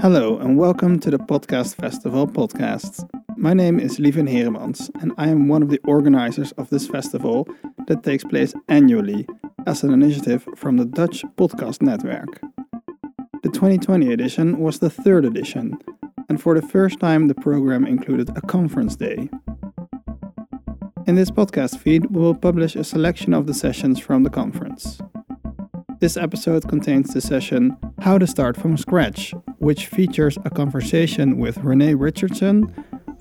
Hello and welcome to the Podcast Festival podcast. My name is Lievin Heremans and I am one of the organizers of this festival that takes place annually as an initiative from the Dutch Podcast Network. The 2020 edition was the third edition, and for the first time the program included a conference day. In this podcast feed, we will publish a selection of the sessions from the conference. This episode contains the session How to Start from Scratch, which features a conversation with Renay Richardson,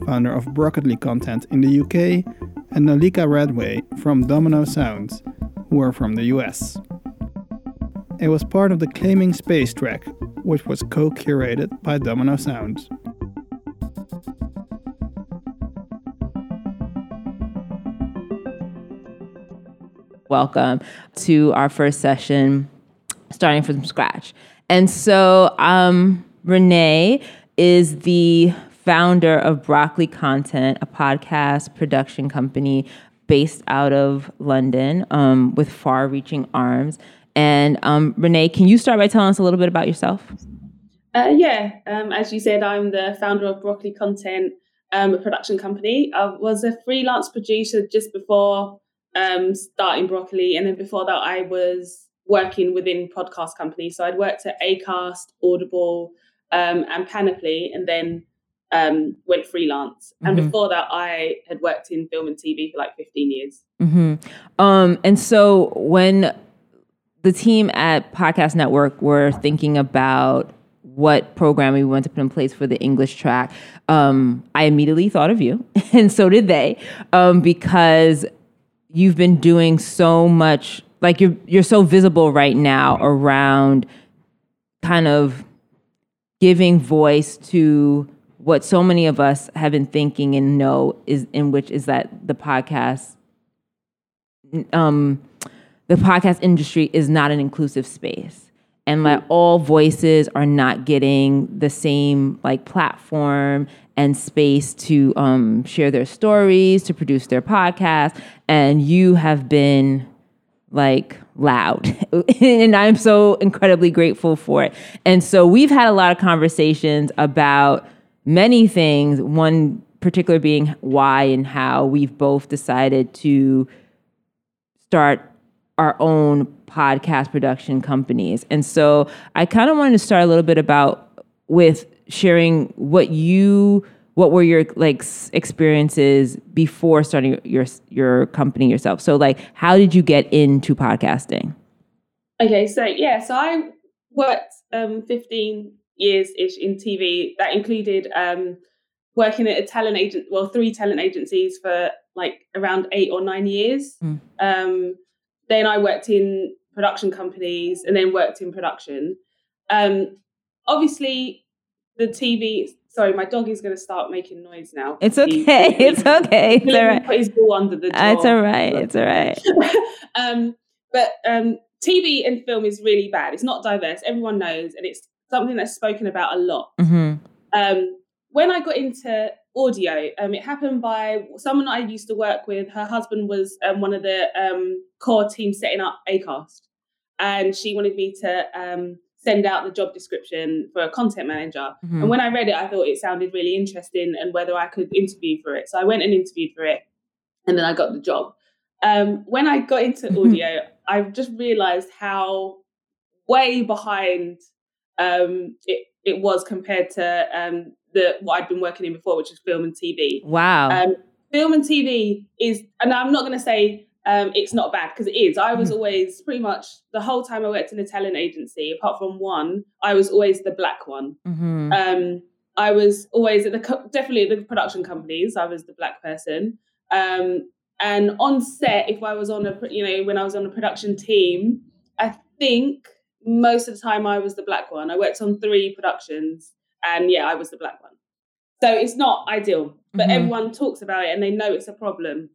founder of Broccoli Content in the UK, and Nalika Radway from Domino Sounds, who are from the US. It was part of the Claiming Space track, which was co curated by Domino Sounds. welcome to our first session, starting from scratch. And so, um, Renay is the founder of Broccoli Content, a podcast production company based out of London um, with far reaching arms. And um, Renay, can you start by telling us a little bit about yourself? Uh, yeah, um, as you said, I'm the founder of Broccoli Content, um, a production company. I was a freelance producer just before um, starting Broccoli, and then before that, I was working within podcast companies. So I'd worked at Acast, Audible, um, and Panoply, and then um, went freelance. Mm-hmm. And before that, I had worked in film and TV for like 15 years. Mm-hmm. Um, and so when the team at Podcast Network were thinking about what program we want to put in place for the English track, um, I immediately thought of you, and so did they, um, because you've been doing so much like you're you're so visible right now around kind of giving voice to what so many of us have been thinking and know is in which is that the podcast um the podcast industry is not an inclusive space. And that all voices are not getting the same like platform and space to um, share their stories, to produce their podcast, and you have been like loud. And i'm so incredibly grateful for it. And so we've had a lot of conversations about many things one particular being why and how we've both decided to start our own podcast production companies. And so i kind of wanted to start a little bit about with sharing what you what were your like experiences before starting your your company yourself? So like how did you get into podcasting? Okay so yeah so i worked um 15 years ish in tv that included um working at a talent agent well three talent agencies for like around eight or nine years. Mm. um then i worked in production companies and then worked in production. Um obviously the tv Sorry, my dog is going to start making noise now. It's okay. He, it's okay. It's all right. Put his ball under the door. it's all right. It's all right. um, but um, TV and film is really bad. It's not diverse. Everyone knows, and it's something that's spoken about a lot. Mm-hmm. Um, when I got into audio, um, it happened by someone I used to work with. Her husband was um, one of the um, core team setting up Acast, and she wanted me to um, send out the job description for a content manager. Mm-hmm. And when I read it, I thought it sounded really interesting and whether I could interview for it. So I went and interviewed for it, and then I got the job. Um, when I got into audio, I just realized how way behind um, it, it was compared to um, the what I'd been working in before, which is film and TV. Wow. Um, film and TV is, and I'm not going to say um, it's not bad because it is. I was mm. always pretty much the whole time I worked in a talent agency, apart from one, I was always the black one. Mm-hmm. Um, I was always at the definitely at the production companies. I was the black person. Um, and on set, if I was on a you know when I was on a production team, I think most of the time I was the black one. I worked on three productions, and yeah, I was the black one. So it's not ideal, but mm-hmm. everyone talks about it and they know it's a problem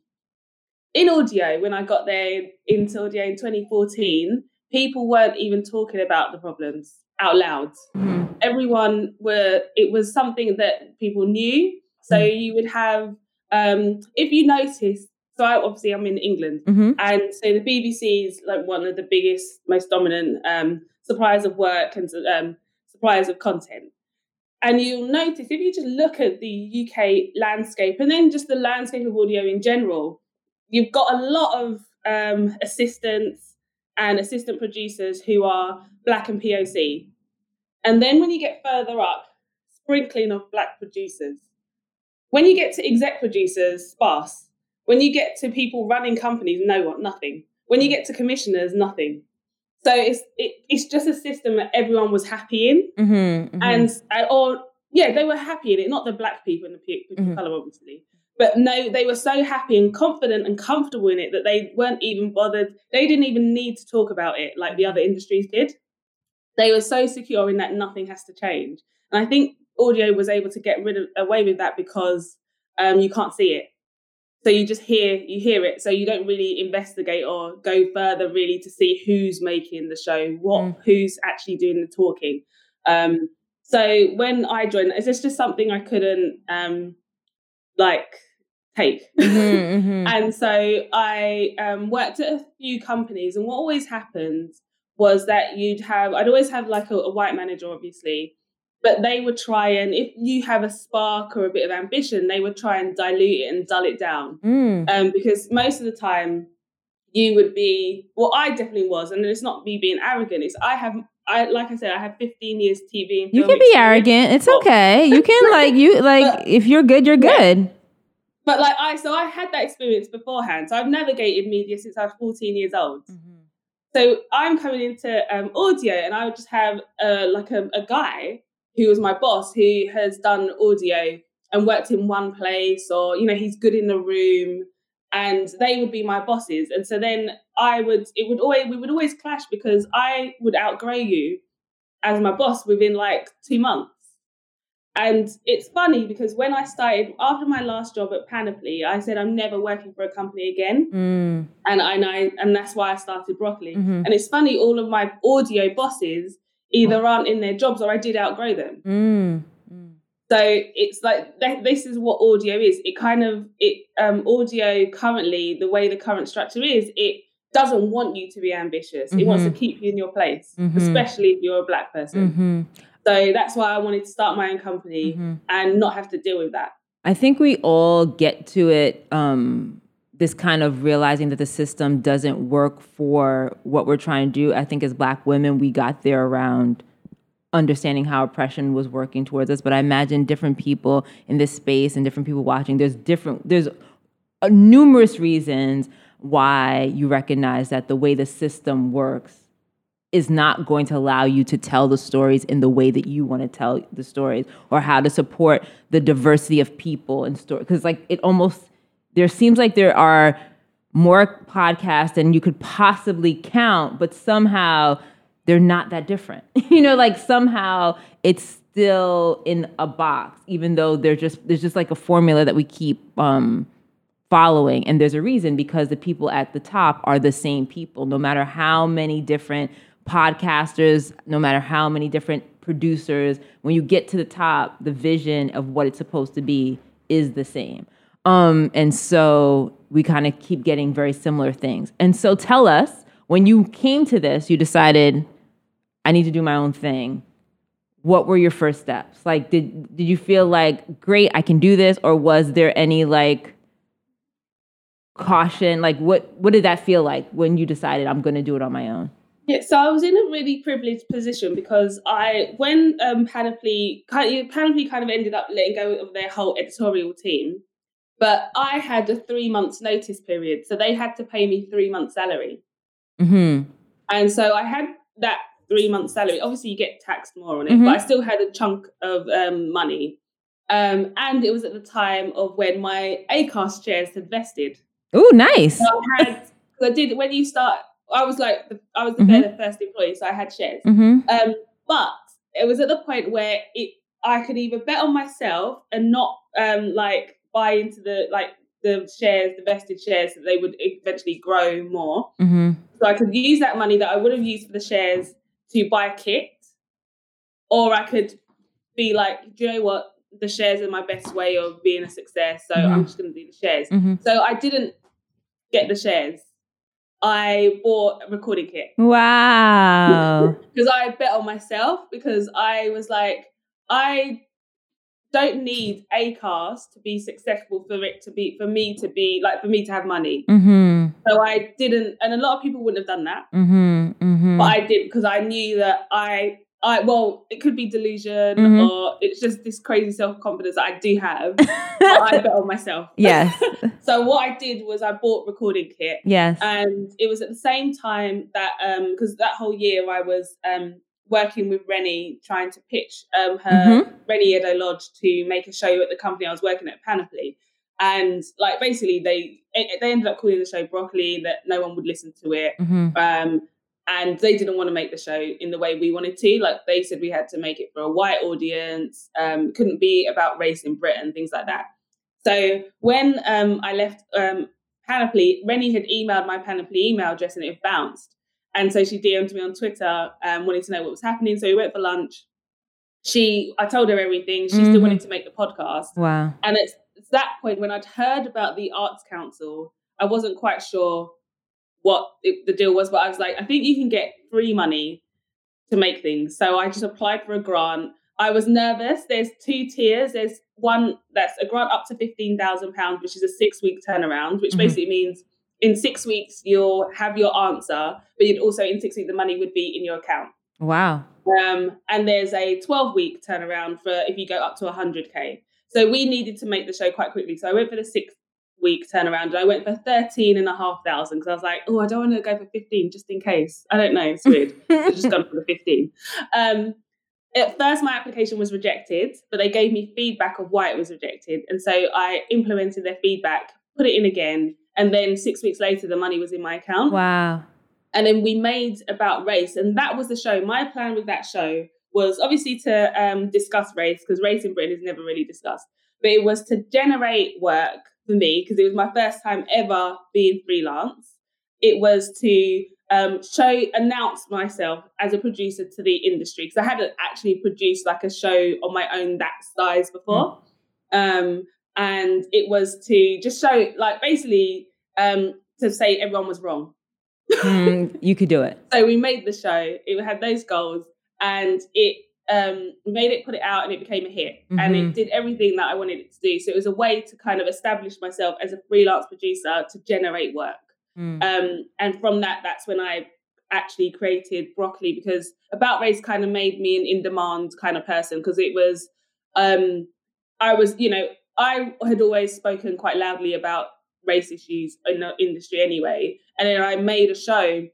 in audio, when I got there into audio in 2014, people weren't even talking about the problems out loud. Mm-hmm. Everyone were, it was something that people knew. So mm-hmm. you would have, um, if you notice, so I, obviously I'm in England, mm-hmm. and so the BBC is like one of the biggest, most dominant um, suppliers of work and um, suppliers of content. And you'll notice if you just look at the UK landscape and then just the landscape of audio in general, you've got a lot of um, assistants and assistant producers who are black and POC. And then when you get further up, sprinkling of black producers. When you get to exec producers, sparse. When you get to people running companies, no one, nothing. When you get to commissioners, nothing. So it's it, it's just a system that everyone was happy in, Mm-hmm, mm-hmm. and uh, or yeah, they were happy in it. Not the black people and the pe- people Mhm. of color, obviously, but no, they were so happy and confident and comfortable in it that they weren't even bothered. They didn't even need to talk about it like the other industries did. They were so secure in that nothing has to change, and I think audio was able to get rid of away with that because um, you can't see it. So you just hear you hear it. So you don't really investigate or go further really to see who's making the show, what Mm. who's actually doing the talking. Um, so when I joined, it's just just something I couldn't um, like take. Mhm, mhm. and so I um, worked at a few companies, and what always happened was that you'd have I'd always have like a, a white manager, obviously, but they would try and if you have a spark or a bit of ambition, they would try and dilute it and dull it down Mm. um, because most of the time you would be well i definitely was and it's not me being arrogant it's i have i like i said i have 15 years tv and You can be arrogant. It's okay. You can like you like if you're good, you're good. But like i so i had that experience beforehand. So i've navigated media since i was 14 years old. So i'm coming into um, audio and i would just have uh, like a, a guy who was my boss who has done audio and worked in one place or you know he's good in the room and they would be my bosses. And so then i would it would always we would always clash because i would outgrow you as my boss within like two months and it's funny because when i started after my last job at panoply i said i'm never working for a company again Mm. and I, and I and that's why I started broccoli. Mhm. And it's funny, all of my audio bosses either aren't in their jobs or I did outgrow them. Mm. Mm. So it's like th- this is what audio is. It kind of it um audio currently the way the current structure is it doesn't want you to be ambitious. It wants to Mhm. keep you in your place, Mhm. especially if you're a black person. Mhm. So that's why I wanted to start my own company Mhm. and not have to deal with that. I think we all get to it. Um, this kind of realizing that the system doesn't work for what we're trying to do. I think as Black women, we got there around understanding how oppression was working towards us. But I imagine different people in this space and different people watching. There's different. There's uh, numerous reasons why you recognize that the way the system works is not going to allow you to tell the stories in the way that you want to tell the stories or how to support the diversity of people and story because like it almost there seems like there are more podcasts than you could possibly count but somehow they're not that different. You know like somehow it's still in a box even though they're just there's just like a formula that we keep um following and there's a reason because the people at the top are the same people no matter how many different podcasters no matter how many different producers when you get to the top the vision of what it's supposed to be is the same. Um and so we kind of keep getting very similar things. And so tell us when you came to this you decided i need to do my own thing. What were your first steps? Like did did you feel like great i can do this or was there any like caution? Like what what did that feel like when you decided i'm going to do it on my own Yeah, so I was in a really privileged position because I, when um, Panoply, kind of, Panoply kind of ended up letting go of their whole editorial team, but I had a three months notice period, so they had to pay me three months salary, mm-hmm and so I had that three months salary. Obviously, you get taxed more on it, Mhm. but I still had a chunk of um, money, um, and it was at the time of when my Acast shares had vested. oh nice So I had, I did when you start. I was like, the, I was the Mhm. very first employee, so I had shares. mm-hmm Um, but it was at the point where it I could either bet on myself and not um like buy into the like the shares, the vested shares that they would eventually grow more. mm-hmm So I could use that money that I would have used for the shares to buy a kit, or I could be like, do you know what? The shares are my best way of being a success, so I'm Mhm. just going to do the shares. mm-hmm So I didn't get the shares. I bought a recording kit wow because I bet on myself because I was like, I don't need Acast to be successful for it to be for me to be like for me to have money. Mm-hmm. So I didn't, and a lot of people wouldn't have done that, Mm-hmm. Mm-hmm. but I did because I knew that I. I well, it could be delusion Mhm. or it's just this crazy self confidence that I do have. I bet on myself. yes. So what I did was I bought recording kit, Yes. and it was at the same time that um because that whole year I was um working with Reni trying to pitch um her Reni Eddo-Lodge to make a show at the company I was working at Panoply. And like basically they they ended up calling the show broccoli that no one would listen to it. mm-hmm. Um and they didn't want to make the show in the way we wanted to. Like they said we had to make it for a white audience, um, couldn't be about race in Britain, things like that. So when um, I left um, Panoply, Reni had emailed my Panoply email address and it bounced. And so she DM'd me on Twitter, um, wanting to know what was happening. So we went for lunch. She, I told her everything. She still Mhm. wanted to make the podcast. Wow. And it's, it's that point when I'd heard about the Arts Council, I wasn't quite sure what it, the deal was, but I was like, I think you can get free money to make things. So I just applied for a grant. I was nervous. There's two tiers. There's one that's a grant up to fifteen thousand pounds, which is a six week turnaround, which Mhm. basically means in six weeks you'll have your answer, but you'd also in six weeks the money would be in your account. Wow. Um, and there's a 12 week turnaround for if you go up to 100k. So we needed to make the show quite quickly. So I went for the six week turnaround and I went for 13 and a half thousand because I was like, oh, I don't want to go for 15 just in case. I don't know. It's weird. I've just gone for the 15. Um, at first, my application was rejected, but they gave me feedback of why it was rejected. And so I implemented their feedback, put it in again. And then six weeks later, the money was in my account. Wow. And then we made about race, and that was the show. My plan with that show was obviously to um, discuss race because race in Britain is never really discussed, but it was to generate work for me because it was my first time ever being freelance. It was to um, show, announce myself as a producer to the industry because I hadn't actually produced like a show on my own that size before. Um, and it was to just show, like, basically um, to say everyone was wrong. Mm, you could do it. So we made the show. It had those goals, and it um, made it, put it out, and it became a hit. And Mhm. it did everything that I wanted it to do. So it was a way to kind of establish myself as a freelance producer to generate work. Mm. Um, and from that, that's when I actually created Broccoli because About Race kind of made me an in demand kind of person because it was, um, I was, you know, I had always spoken quite loudly about race issues in the industry anyway. And then I made a show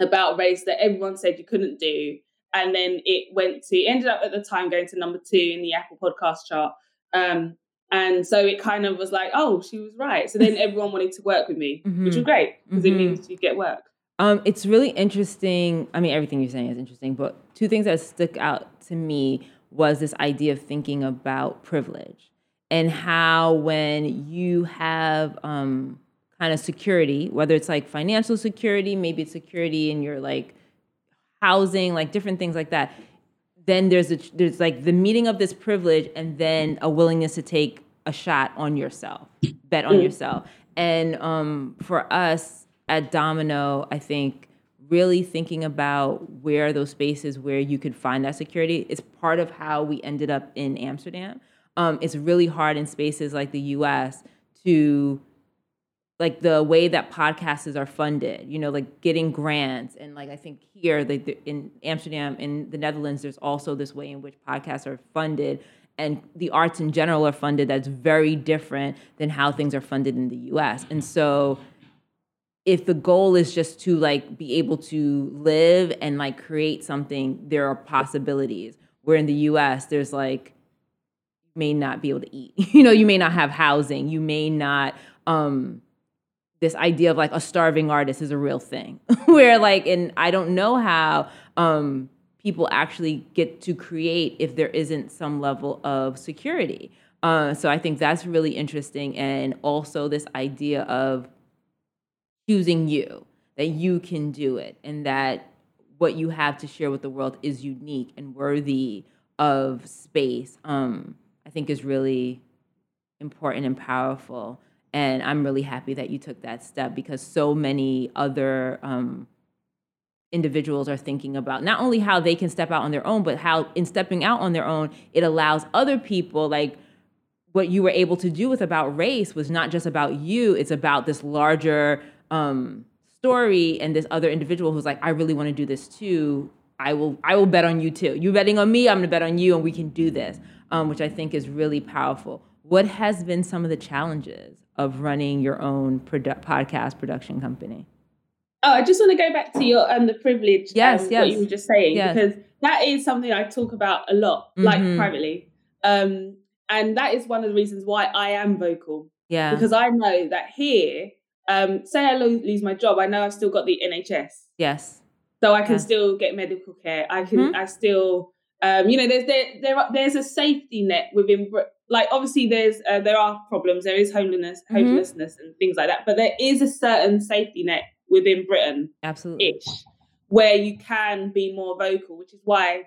about race that everyone said you couldn't do. And then it went to, ended up at the time going to number two in the Apple podcast chart. Um, and so it kind of was like, oh, she was right. So then everyone wanted to work with me, which was great because it Mhm. means you get work. Um, it's really interesting. I mean, everything you're saying is interesting, but two things that stuck out to me was this idea of thinking about privilege and how when you have um, kind of security, whether it's like financial security, maybe it's security in your like housing, like different things like that. Then there's a there's like the meeting of this privilege, and then a willingness to take a shot on yourself, bet on Mm. yourself. And um, for us at Domino, I think really thinking about where those spaces where you could find that security is part of how we ended up in Amsterdam. Um, it's really hard in spaces like the U.S. to like the way that podcasts are funded, you know, like getting grants. And like I think here, the- in Amsterdam, in the Netherlands, there's also this way in which podcasts are funded and the arts in general are funded that's very different than how things are funded in the US. And so if the goal is just to like be able to live and like create something, there are possibilities. Where in the US, there's like, may not be able to eat. You know, you may not have housing. You may not um this idea of like a starving artist is a real thing. Where like and i don't know how um, people actually get to create if there isn't some level of security. Uh, so i think that's really interesting and also this idea of choosing you that you can do it and that what you have to share with the world is unique and worthy of space um, i think is really important and powerful and I'm really happy that you took that step because so many other um, individuals are thinking about not only how they can step out on their own but how in stepping out on their own it allows other people like what you were able to do with about race was not just about you it's about this larger um, story and this other individual who's like i really want to do this too. I will i will bet on you too. You betting on me i'm going to bet on you and we can do this um, which i think is really powerful. What has been some of the challenges of running your own produ- podcast production company Oh, I just want to go back to your um the privilege. Yes, um, yes. What you were just saying Yes. because that is something I talk about a lot, like Mhm. privately, um, and that is one of the reasons why I am vocal yeah because I know that here, um, say I lo- lose my job, I know I've still got the NHS, yes so I can Yeah. still get medical care. I can, Mhm. I still, um, you know, there's there there there's a safety net within. Like obviously, there's uh, there are problems. There is homelessness, Mhm. homelessness, and things like that. But there is a certain safety net within Britain absolutely where you can be more vocal which is why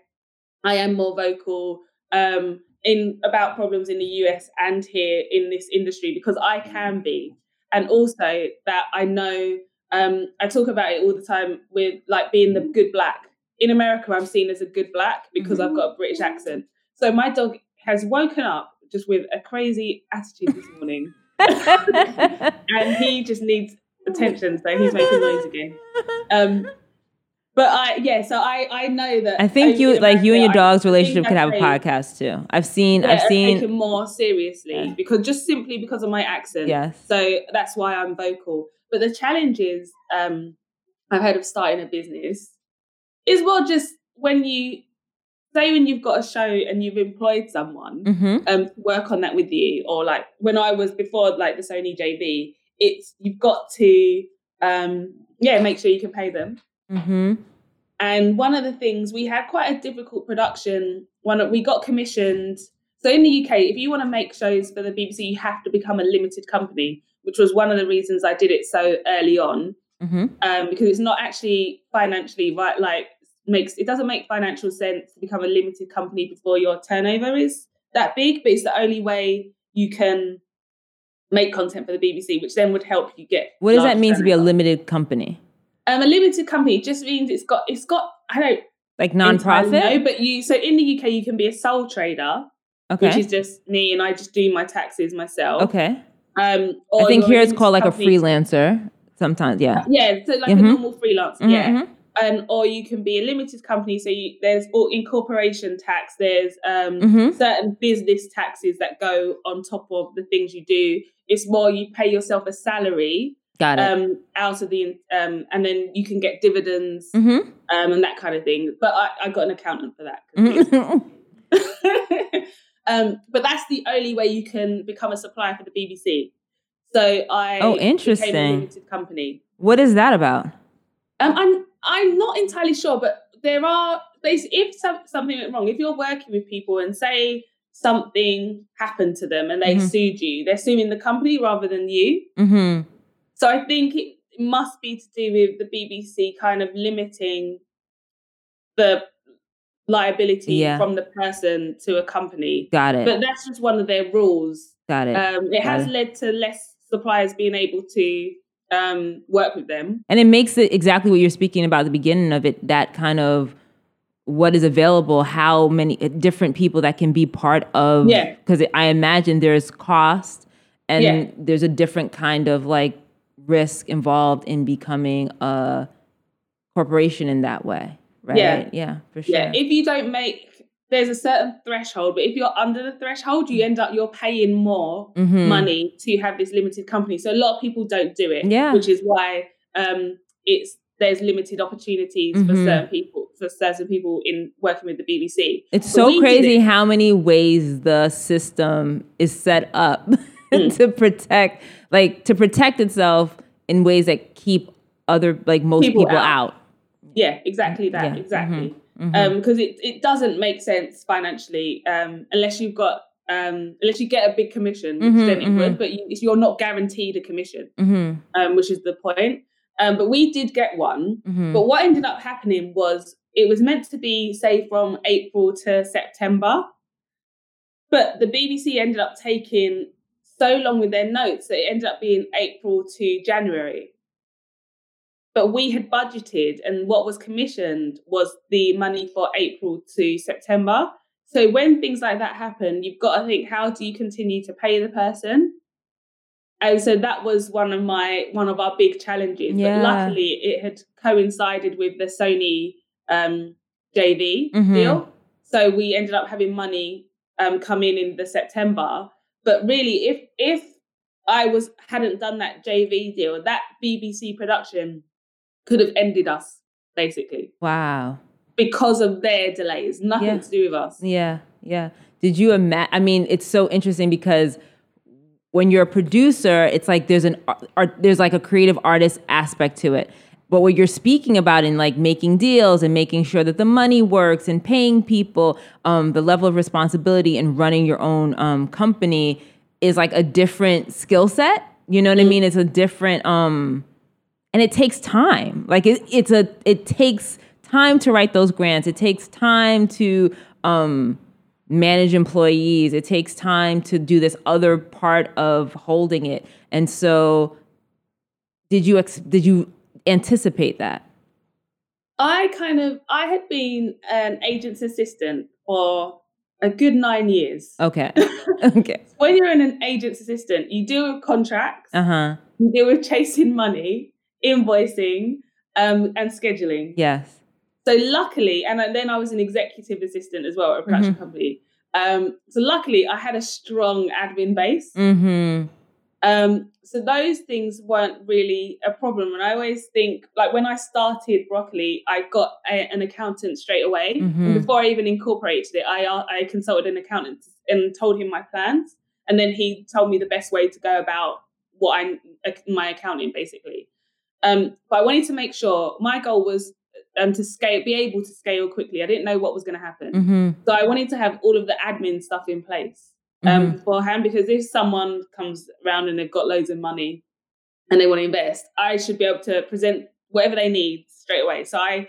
i am more vocal um in about problems in the us and here in this industry because i can be and also that i know um i talk about it all the time with like being the good black in america i'm seen as a good black because i've got a british accent so my dog has woken up just with a crazy attitude this morning and he just needs attention so he's making noise again um but I yeah, so I I know that I think you in like you and your America, I dog's relationship could have a podcast too. I've seen Yeah, I've seen take it more seriously Yeah. because just simply because of my accent. yes. So that's why I'm vocal. But the challenge is, um, I've heard of starting a business. Is well just when you say when you've got a show and you've employed someone mm-hmm. um to work on that with you, or like when I was before like the Sony JV, it's you've got to um yeah make sure you can pay them. Mm-hmm. And one of the things we had quite a difficult production. One we got commissioned. So in the UK, if you want to make shows for the BBC, you have to become a limited company, which was one of the reasons I did it so early on, Mm-hmm. um, because it's not actually financially right. Like makes it doesn't make financial sense to become a limited company before your turnover is that big. But it's the only way you can make content for the BBC, which then would help you get. What does that mean to be a limited company? Um, a limited company just means it's got it's got I don't Like nonprofit? know, but you so in the UK you can be a sole trader, Okay. which is just me and I just do my taxes myself. okay. Um, I think here it's called like a freelancer. Sometimes, yeah. Yeah, so like Mhm. a normal freelancer. Mhm, Yeah. Um, or you can be a limited company. So you, there's all incorporation tax. There's um, Mhm. certain business taxes that go on top of the things you do. It's more you pay yourself a salary Got it. um, out of the um, and then you can get dividends mm-hmm. um, and that kind of thing. But I, I got an accountant for that. um, but that's the only way you can become a supplier for the BBC. So I Oh, interesting. limited company. what is that about? Um, I'm I'm not entirely sure, but there are if some, something went wrong, if you're working with people and say something happened to them and they Mhm. sued you, they're suing the company rather than you. Mm-hmm. So I think it must be to do with the BBC kind of limiting the liability Yeah. from the person to a company. Got it. But that's just one of their rules. Got it. Um, it has it. led to less suppliers being able to um, work with them. and it makes it exactly what you're speaking about at the beginning of it that kind of what is available how many uh, different people that can be part of Yeah. because i imagine there's cost and Yeah. there's a different kind of like risk involved in becoming a corporation in that way right Yeah. yeah for sure Yeah, if you don't make, there's a certain threshold, but if you're under the threshold, you end up you're paying more Mhm. money to have this limited company. So a lot of people don't do it. Yeah. which is why um, it's there's limited opportunities for Mhm. certain people for certain people in working with the BBC. It's But so crazy it- how many ways the system is set up Mm. to protect, like to protect itself in ways that keep other, like most People people, out. out. Yeah, exactly that. Yeah, Exactly. mhm. Um, because it, it doesn't make sense financially um, unless you've got um, unless you get a big commission, which Mhm, then it mhm. would, but you, you're not guaranteed a commission, um, which is the point. Um, but we did get one. But what ended up happening was it was meant to be, say, from April to September. But the BBC ended up taking so long with their notes that it ended up being April to January. But we had budgeted, and what was commissioned was the money for April to September. So when things like that happen, you've got to think, how do you continue to pay the person? And so that was one of my one of our big challenges. Yeah. But luckily, it had coincided with the Sony um, JV Mhm. deal, so we ended up having money um, come in in the September. But really, if if I was hadn't done that JV deal, that BBC production could have ended us basically Wow. because of their delays. Nothing Yeah. to do with us. Yeah, yeah. Did you imagine? I mean, it's so interesting because when you're a producer, it's like there's an art, there's like a creative artist aspect to it. But what you're speaking about in like making deals and making sure that the money works and paying people, um, the level of responsibility and running your own um, company is like a different skill set. You know what I mean? It's a different um, and it takes time. Like it, it's a it takes time to write those grants. It takes time to um, manage employees. It takes time to do this other part of holding it. And so, did you ex- did you anticipate that? I kind of I had been an agent's assistant for a good nine years. Okay, okay, When you're in an agent's assistant, you deal with contracts, uh huh. you deal with chasing money, invoicing, um, and scheduling. Yes. So luckily, and then I was an executive assistant as well at a production company. Um, so luckily, I had a strong admin base. Mm-hmm. Um, so those things weren't really a problem. And I always think, like when I started Broccoli, I got a, an accountant straight away. Mhm. Before I even incorporated it, I uh, I consulted an accountant and told him my plans, and then he told me the best way to go about what I my accounting basically. Um, but I wanted to make sure my goal was um, to scale, be able to scale quickly. I didn't know what was going to happen, Mm-hmm. so I wanted to have all of the admin stuff in place um, beforehand because if someone comes around and they've got loads of money and they want to invest, I should be able to present whatever they need straight away. So I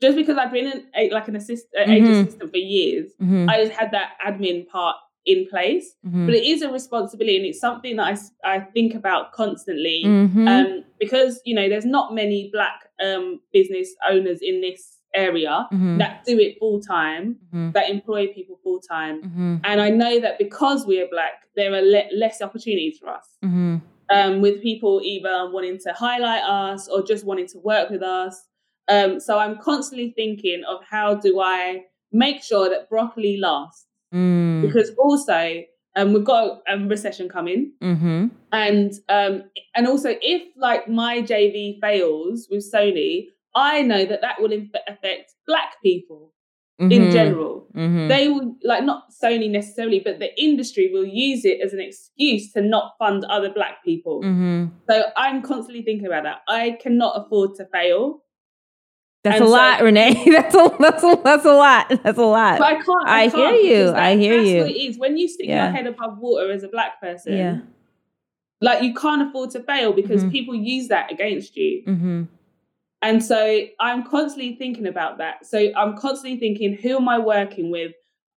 just because I've been an, like an assist, Mhm. assistant for years, Mm-hmm. I just had that admin part in place. mm-hmm. But it is a responsibility and it's something that i, I think about constantly mm-hmm. um, because you know there's not many black um, business owners in this area Mhm. that do it full time, Mhm. that employ people full time. Mm-hmm. And I know that because we are black, there are le- less opportunities for us. Mm-hmm. Um, with people either wanting to highlight us or just wanting to work with us. Um, so I'm constantly thinking of how do I make sure that broccoli lasts? Mm-hmm. Because also um, we've got a recession coming, Mm-hmm. and um, and also if like my JV fails with Sony, I know that that will affect black people in general Mm-hmm. they will like not Sony necessarily, but the industry will use it as an excuse to not fund other black people. mm-hmm. So I'm constantly thinking about that. I cannot afford to fail. That's And a so- lot, Renay. That's a that's a that's a lot. That's a lot. But I can't. I can't hear you. I hear you. It is when you stick Yeah. your head above water as a black person. Yeah. Like you can't afford to fail because Mhm. people use that against you. mm-hmm. And so I'm constantly thinking about that. So I'm constantly thinking, who am I working with?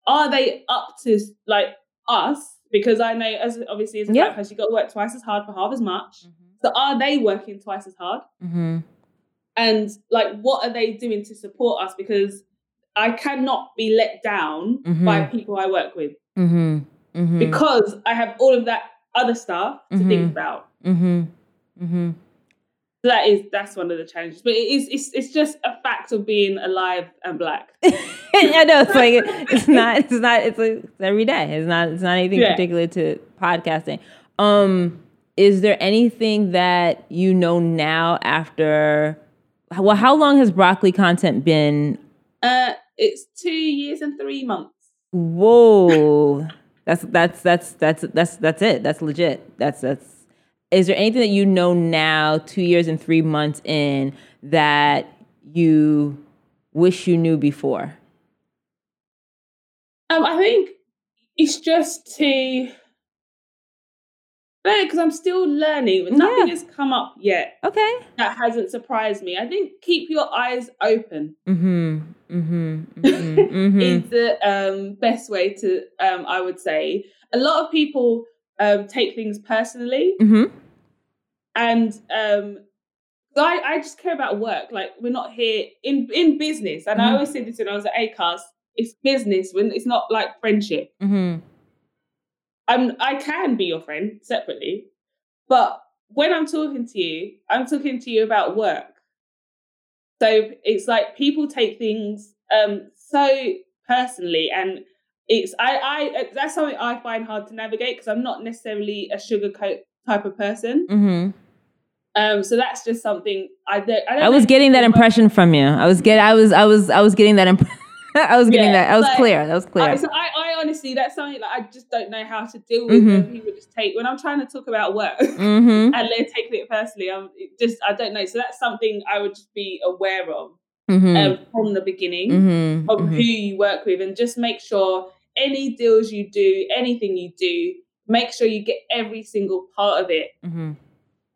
Are they up to like us? Because I know, as obviously as a Yeah. black person, you've got to work twice as hard for half as much. So are they working twice as hard? Mm-hmm. And like, what are they doing to support us? Because I cannot be let down by Mhm. people I work with Mm-hmm. Mm-hmm. because I have all of that other stuff to think about. mm-hmm. Mm-hmm. So that is that's one of the challenges. But it is it's it's just a fact of being alive and black. I know it's like it's not it's not it's, like, it's every day. It's not it's not anything Yeah. particular to podcasting. Um, is there anything that you know now after? Well, how long has broccoli content been? Uh, it's two years and three months. Whoa, that's that's that's that's that's that's it. That's legit. That's that's. Is there anything that you know now, two years and three months in, that you wish you knew before? Um, I think it's just to because I'm still learning. Nothing Yeah. has come up yet Okay. that hasn't surprised me. I think keep your eyes open Mm-hmm. Mm-hmm. Mm-hmm. mm-hmm. is the um, best way to, um, I would say. A lot of people um, take things personally, mm-hmm. and um, I, I just care about work. Like we're not here in in business, and mm-hmm. I always say this when I was at ACAST. It's business when it's not like friendship. I'm I can be your friend separately, but when I'm talking to you, I'm talking to you about work. So it's like people take things um, so personally, and it's I I that's something I find hard to navigate because I'm not necessarily a sugarcoat type of person. Mm-hmm. Um, so that's just something I don't. I, don't I was getting that impression from you. I was get. I was. I was. I was getting that impression. I was getting yeah, that. That was like, clear. That was clear. I, so I, I, honestly, that's something like I just don't know how to deal with mm-hmm. when people just take when I'm trying to talk about work mm-hmm. and they're taking it personally. I'm just I don't know. So that's something I would just be aware of mm-hmm. um, from the beginning mm-hmm. of mm-hmm. who you work with, and just make sure any deals you do, anything you do, make sure you get every single part of it mm-hmm.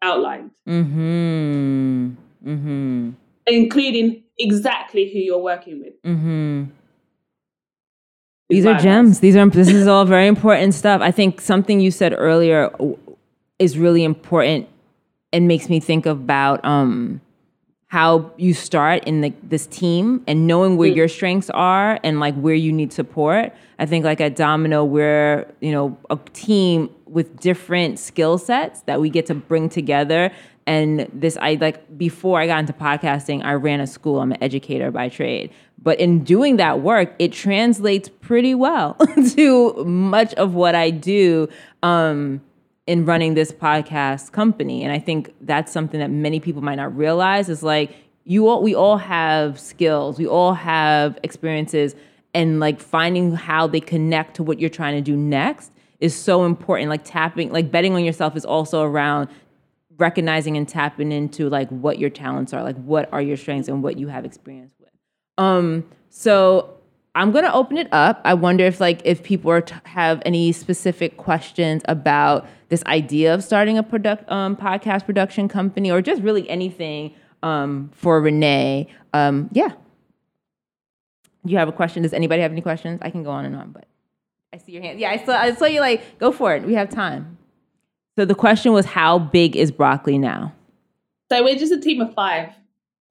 outlined. Mm-hmm. Mm-hmm. Including exactly who you're working with. These are gems. These are this is all very important stuff. I think something you said earlier is really important and makes me think about um, how you start in the, this team and knowing where mm. your strengths are and like where you need support. I think like at Domino, we're you know a team with different skill sets that we get to bring together. And this, I like before I got into podcasting, I ran a school. I'm an educator by trade. But in doing that work, it translates pretty well to much of what I do. Um, in running this podcast company. And I think that's something that many people might not realize is like you all we all have skills, we all have experiences and like finding how they connect to what you're trying to do next is so important. Like tapping, like betting on yourself is also around recognizing and tapping into like what your talents are, like what are your strengths and what you have experience with. Um, so I'm gonna open it up. I wonder if like if people t- have any specific questions about this idea of starting a product um, podcast production company or just really anything um, for Renay. Um, yeah. You have a question? Does anybody have any questions? I can go on and on, but I see your hand. Yeah, I saw. I saw you. Like, go for it. We have time. So the question was, how big is broccoli now? So we're just a team of five,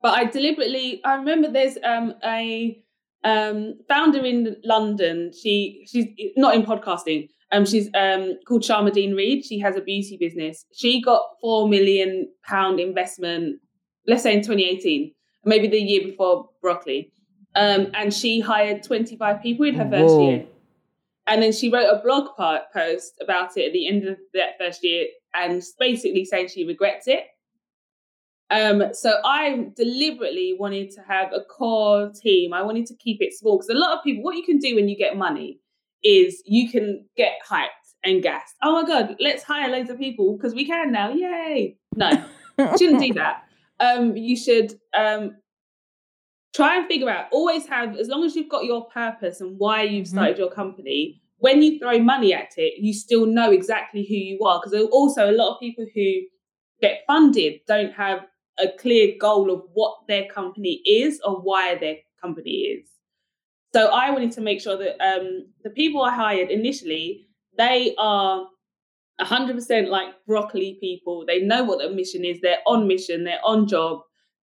but I deliberately. I remember there's um, a um, founder in London. She she's not in podcasting. Um, she's um called Sharmadean Reed. She has a beauty business. She got four million pound investment, let's say in 2018, maybe the year before broccoli. Um, and she hired 25 people in her first year. And then she wrote a blog post about it at the end of that first year and basically saying she regrets it. Um, so I deliberately wanted to have a core team. I wanted to keep it small because a lot of people, what you can do when you get money is you can get hyped and gassed. Oh my god, let's hire loads of people because we can now. Yay! No, shouldn't do that. Um, you should um, try and figure out. Always have, as long as you've got your purpose and why you've mm-hmm. started mm-hmm. your company. When you throw money at it, you still know exactly who you are. Because also a lot of people who get funded don't have a clear goal of what their company is or why their company is. So I wanted to make sure that um, the people I hired initially, they are 100% like broccoli people. They know what their mission is. They're on mission. They're on job.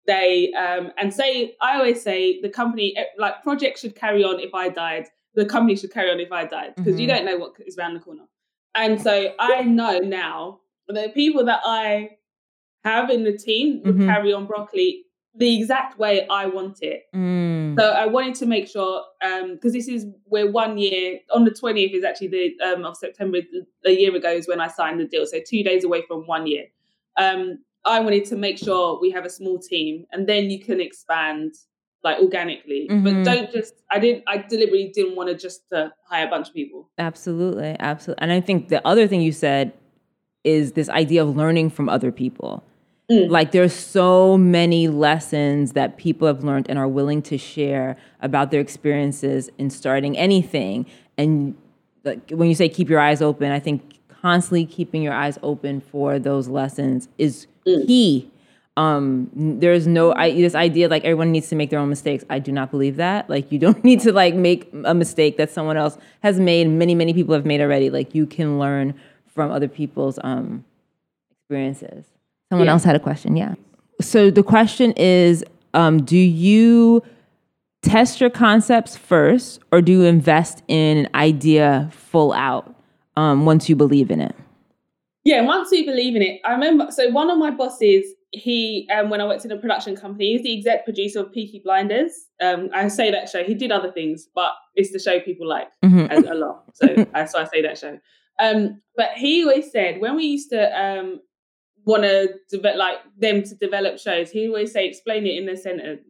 They um, and say I always say the company eh, like project should carry on if I died. The company should carry on if I died because mm-hmm. you don't know what is around the corner. And so I know now the people that I have in the team would mm-hmm. carry on broccoli the exact way I want it. Mm. So I wanted to make sure because um, this is we're one year on the twentieth is actually the um, of September a year ago is when I signed the deal. So two days away from one year. Um, I wanted to make sure we have a small team, and then you can expand like organically. Mm-hmm. But don't just. I didn't. I deliberately didn't want to just uh, hire a bunch of people. Absolutely, absolutely. And I think the other thing you said is this idea of learning from other people Mm. Like there's so many lessons that people have learned and are willing to share about their experiences in starting anything. And like when you say keep your eyes open, I think constantly keeping your eyes open for those lessons is mm. key. Um, there's no I, this idea like everyone needs to make their own mistakes. I do not believe that. Like you don't need to like make a mistake that someone else has made. Many many people have made already. Like you can learn from other people's um, experiences. Someone yeah. else had a question. Yeah. so the question is, um, do you test your concepts first, or do you invest in an idea full out um, once you believe in it? Yeah, once we believe in it. I remember. So one of my bosses, he um, when I worked in a production company, he's the exec producer of Peaky Blinders. Um, I say that show. He did other things, but it's the show people like Mhm. a, lot. So uh, so I say that show. Um, but he always said when we used to um, want to develop like them to develop shows, he always say explain it in a sentence.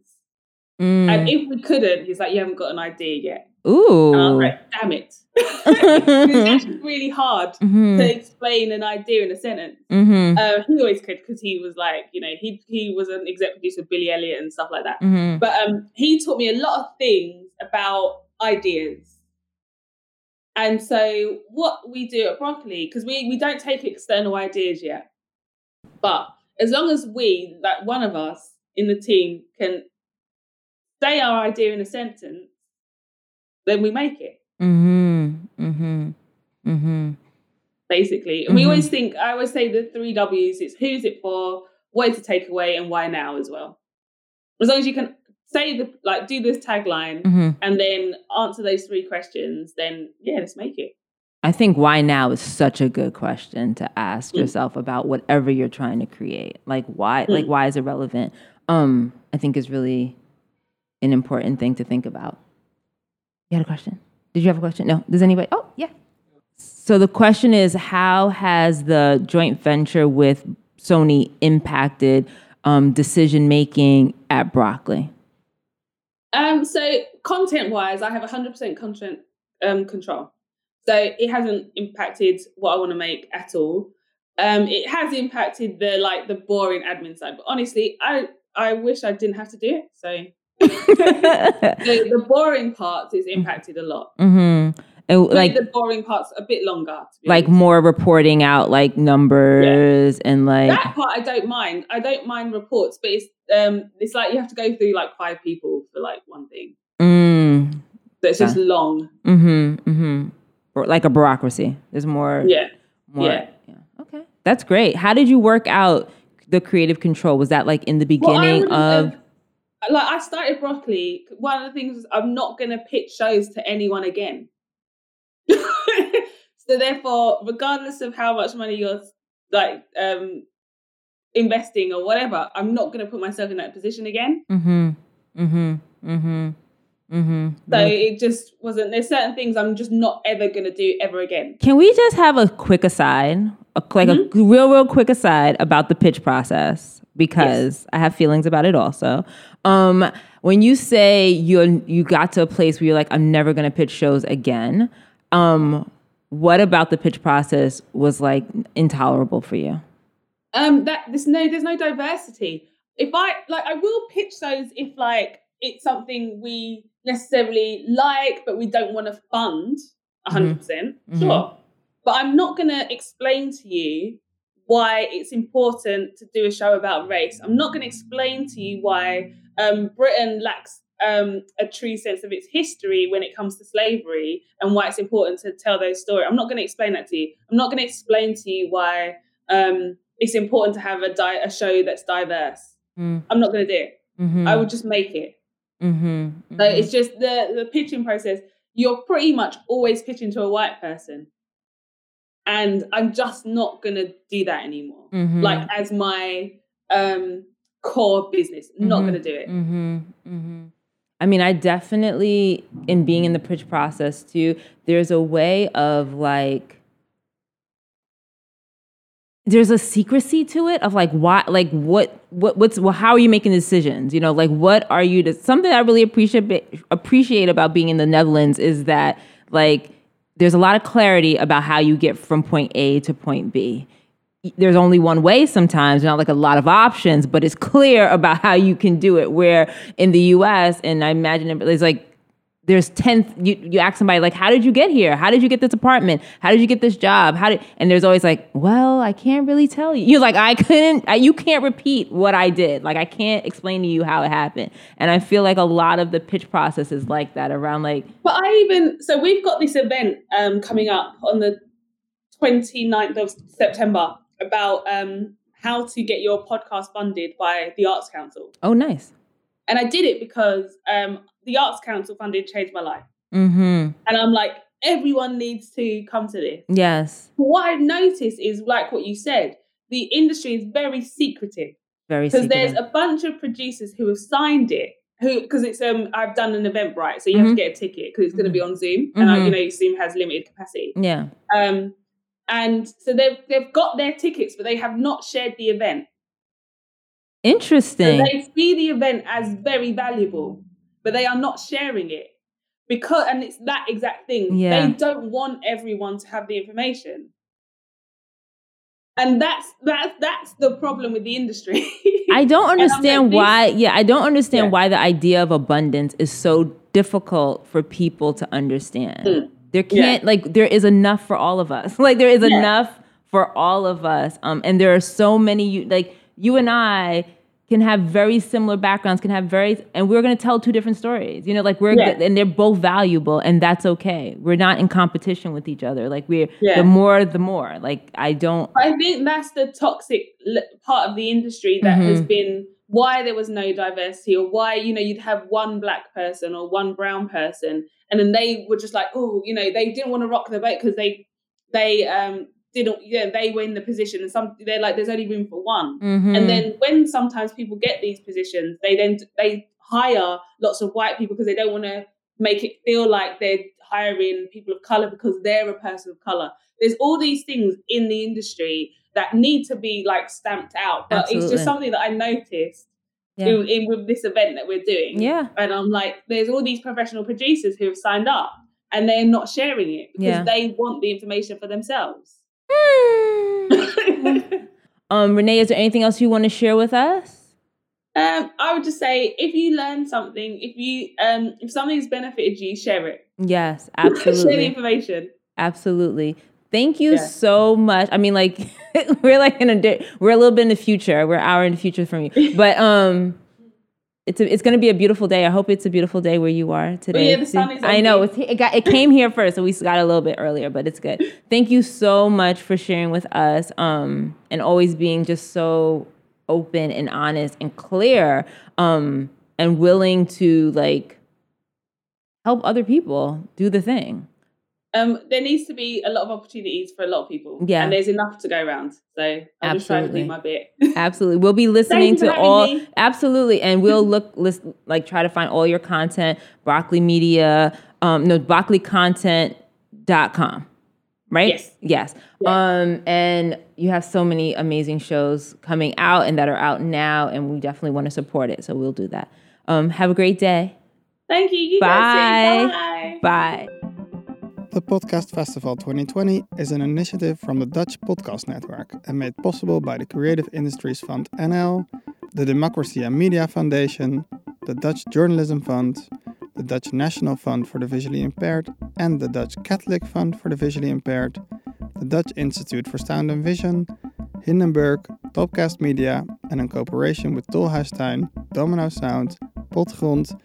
Mm. And if we couldn't, he's like, you haven't got an idea yet. Ooh. And I was like, damn it. it's actually really hard Mhm. to explain an idea in a sentence. Mhm. Uh, he always could because he was like, you know, he he was an exec producer of Billy Elliot and stuff like that. Mhm. But um, he taught me a lot of things about ideas. And so what we do at Broccoli, because we, we don't take external ideas yet, but as long as we, like one of us in the team, can say our idea in a sentence, then we make it. Mhm. Mhm. Mhm. basically. And we Mhm. always think, I always say the three W's it's who's it for, what is the takeaway, and why now as well. As long as you can say the, like, do this tagline Mhm. and then answer those three questions, then yeah, let's make it. I think why now is such a good question to ask Mm. yourself about whatever you're trying to create. Like why like Mm. why is it relevant? Um I think is really an important thing to think about. You had a question? Did you have a question? No. Does anybody? Oh, yeah. So the question is how has the joint venture with Sony impacted um, decision making at Broccoli? Um, so content wise, I have 100% content um, control. So it hasn't impacted what I want to make at all. Um, it has impacted the like the boring admin side, but honestly, I I wish I didn't have to do it. So the, the boring parts is impacted a lot. mm-hmm. And, Like the boring parts a bit longer. like honest. more reporting out like numbers and like that part I don't mind. I don't mind reports, but it's um it's like you have to go through like five people for like one thing. mm, So it's just long. mm-hmm, mm-hmm. Or like a bureaucracy. There's more Yeah. more yeah. Okay. That's great. How did you work out the creative control? Was that like in the beginning wouldn't of have- like I started broccoli. One of the things is I'm not going to pitch shows to anyone again. so therefore, regardless of how much money you're like um investing or whatever, I'm not going to put myself in that position again. mm-hmm, mm-hmm, mm-hmm, mm-hmm. So it just wasn't. There's certain things I'm just not ever going to do ever again. Can we just have a quick aside, a, like a real, real quick aside about the pitch process because I have feelings about it also. Um, when you say you you got to a place where you're like, I'm never gonna pitch shows again. Um, what about the pitch process was like intolerable for you? Um, that there's no there's no diversity. If I like, I will pitch those if like it's something we necessarily like, but we don't want to fund Mm-hmm. 100 percent. Mhm. Sure, but I'm not going to explain to you why it's important to do a show about race. I'm not going to explain to you why um, Britain lacks um, a true sense of its history when it comes to slavery and why it's important to tell those stories. I'm not going to explain that to you. I'm not going to explain to you why um, it's important to have a, di- a show that's diverse. Mm, I'm not going to do it. mhm, I will just make it. mhm, So mhm. it's just the the pitching process. You're pretty much always pitching to a white person, and I'm just not going to do that anymore. Mhm, Like as my um, core business, not Mhm, going to do it. Mm-hmm, mm-hmm. I mean, I definitely, in being in the pitch process too, there's a way of like, there's a secrecy to it of like why, like what, what, what's, well, how are you making decisions? You know, like what are you? To, something I really appreciate appreciate about being in the Netherlands is that like there's a lot of clarity about how you get from point A to point B there's only one way sometimes, not like a lot of options, but it's clear about how you can do it. Where in the US, and I imagine it- it's like there's 10 you, you ask somebody like how did you get here? How did you get this apartment? How did you get this job? How did and there's always like well i can't really tell you. You're like i couldn't I, you can't repeat what i did. Like i can't explain to you how it happened. And i feel like a lot of the pitch process is like that around like But I even so we've got this event um, coming up on the 29th of September about um, how to get your podcast funded by the Arts Council. Oh, nice. And I did it because um, the Arts Council funding changed my life. Mm-hmm. And I'm like, everyone needs to come to this. Yes. What I've noticed is like what you said, the industry is very secretive. Very Because there's a bunch of producers who have signed it. Who, because it's um, I've done an event right, so you have Mhm. to get a ticket because it's going to be on Zoom, and I, you know Zoom has limited capacity. yeah. Um, and so they've they've got their tickets, but they have not shared the event. So Interesting. they see the event as very valuable, but they are not sharing it because, and it's that exact thing. Yeah. They don't want everyone to have the information, and that's that's that's the problem with the industry. I don't And I'm like, understand why. Yeah, I don't understand Yeah. why the idea of abundance is so difficult for people to understand. Mm. There can't like there is enough for all of us. Like there is Yeah. enough for all of us. Um, and there are so many. You like you and I can have very similar backgrounds, can have very, and we're going to tell two different stories. You know, like we're Yeah. and they're both valuable, and that's okay. We're not in competition with each other. Like we're Yeah. the more, the more. Like I don't. I think that's the toxic part of the industry that has Mhm. been why there was no diversity or why you know you'd have one black person or one brown person and then they were just like oh you know they didn't want to rock the boat because they they um didn't yeah they were in the position and some they're like there's only room for one Mhm. and then when sometimes people get these positions they then they hire lots of white people because they don't want to make it feel like they're hiring people of color because they're a person of color there's all these things in the industry that need to be like stamped out but it's just something that i noticed Yeah. in, in with this event that we're doing Yeah. and i'm like there's all these professional producers who have signed up and they're not sharing it because Yeah. they want the information for themselves um, Renay, is there anything else you want to share with us? Um, I would just say if you learn something, if you um, if something's benefited you, share it. Yes, absolutely. share the information. absolutely. Thank you Yeah. so much. I mean, like we're like in a di- we're a little bit in the future. We're an hour in the future from you, but um, it's a, it's going to be a beautiful day. I hope it's a beautiful day where you are today. yeah, the sun is I know it's, it got it came here first, so we got a little bit earlier, but it's good. Thank you so much for sharing with us, um, and always being just so open and honest and clear, um, and willing to like help other people do the thing. Um, there needs to be a lot of opportunities for a lot of people. Yeah. and there's enough to go around. So I'm just trying to Absolutely. do my bit. Absolutely. We'll be listening to all me. absolutely. And we'll look list like try to find all your content, broccoli media, um, no, broccolicontent.com. Right? Yes. Yes. Um, and you have so many amazing shows coming out and that are out now, and we definitely want to support it. So we'll do that. Um, have a great day. Thank you. you Bye. Bye. Bye. The Podcast Festival 2020 is an initiative from the Dutch Podcast Network and made possible by the Creative Industries Fund NL, the Democracy and Media Foundation, the Dutch Journalism Fund, the Dutch National Fund for the Visually Impaired, and the Dutch Catholic Fund for the Visually Impaired, the Dutch Institute for Sound and Vision, Hindenburg, Topcast Media and in cooperation with Tolhuistuin, Domino Sound, Potgrond,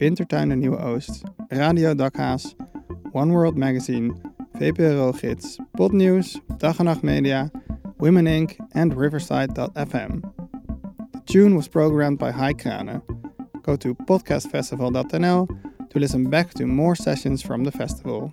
Wintertuin de Nieuwe Oost, Radio Dakhaas, One World Magazine, VPRO Gids, Podnews, Dag en Nacht Media, Women Inc. and Riverside.fm. The tune was programmed by Hai Krane. Go to podcastfestival.nl to listen back to more sessions from the festival.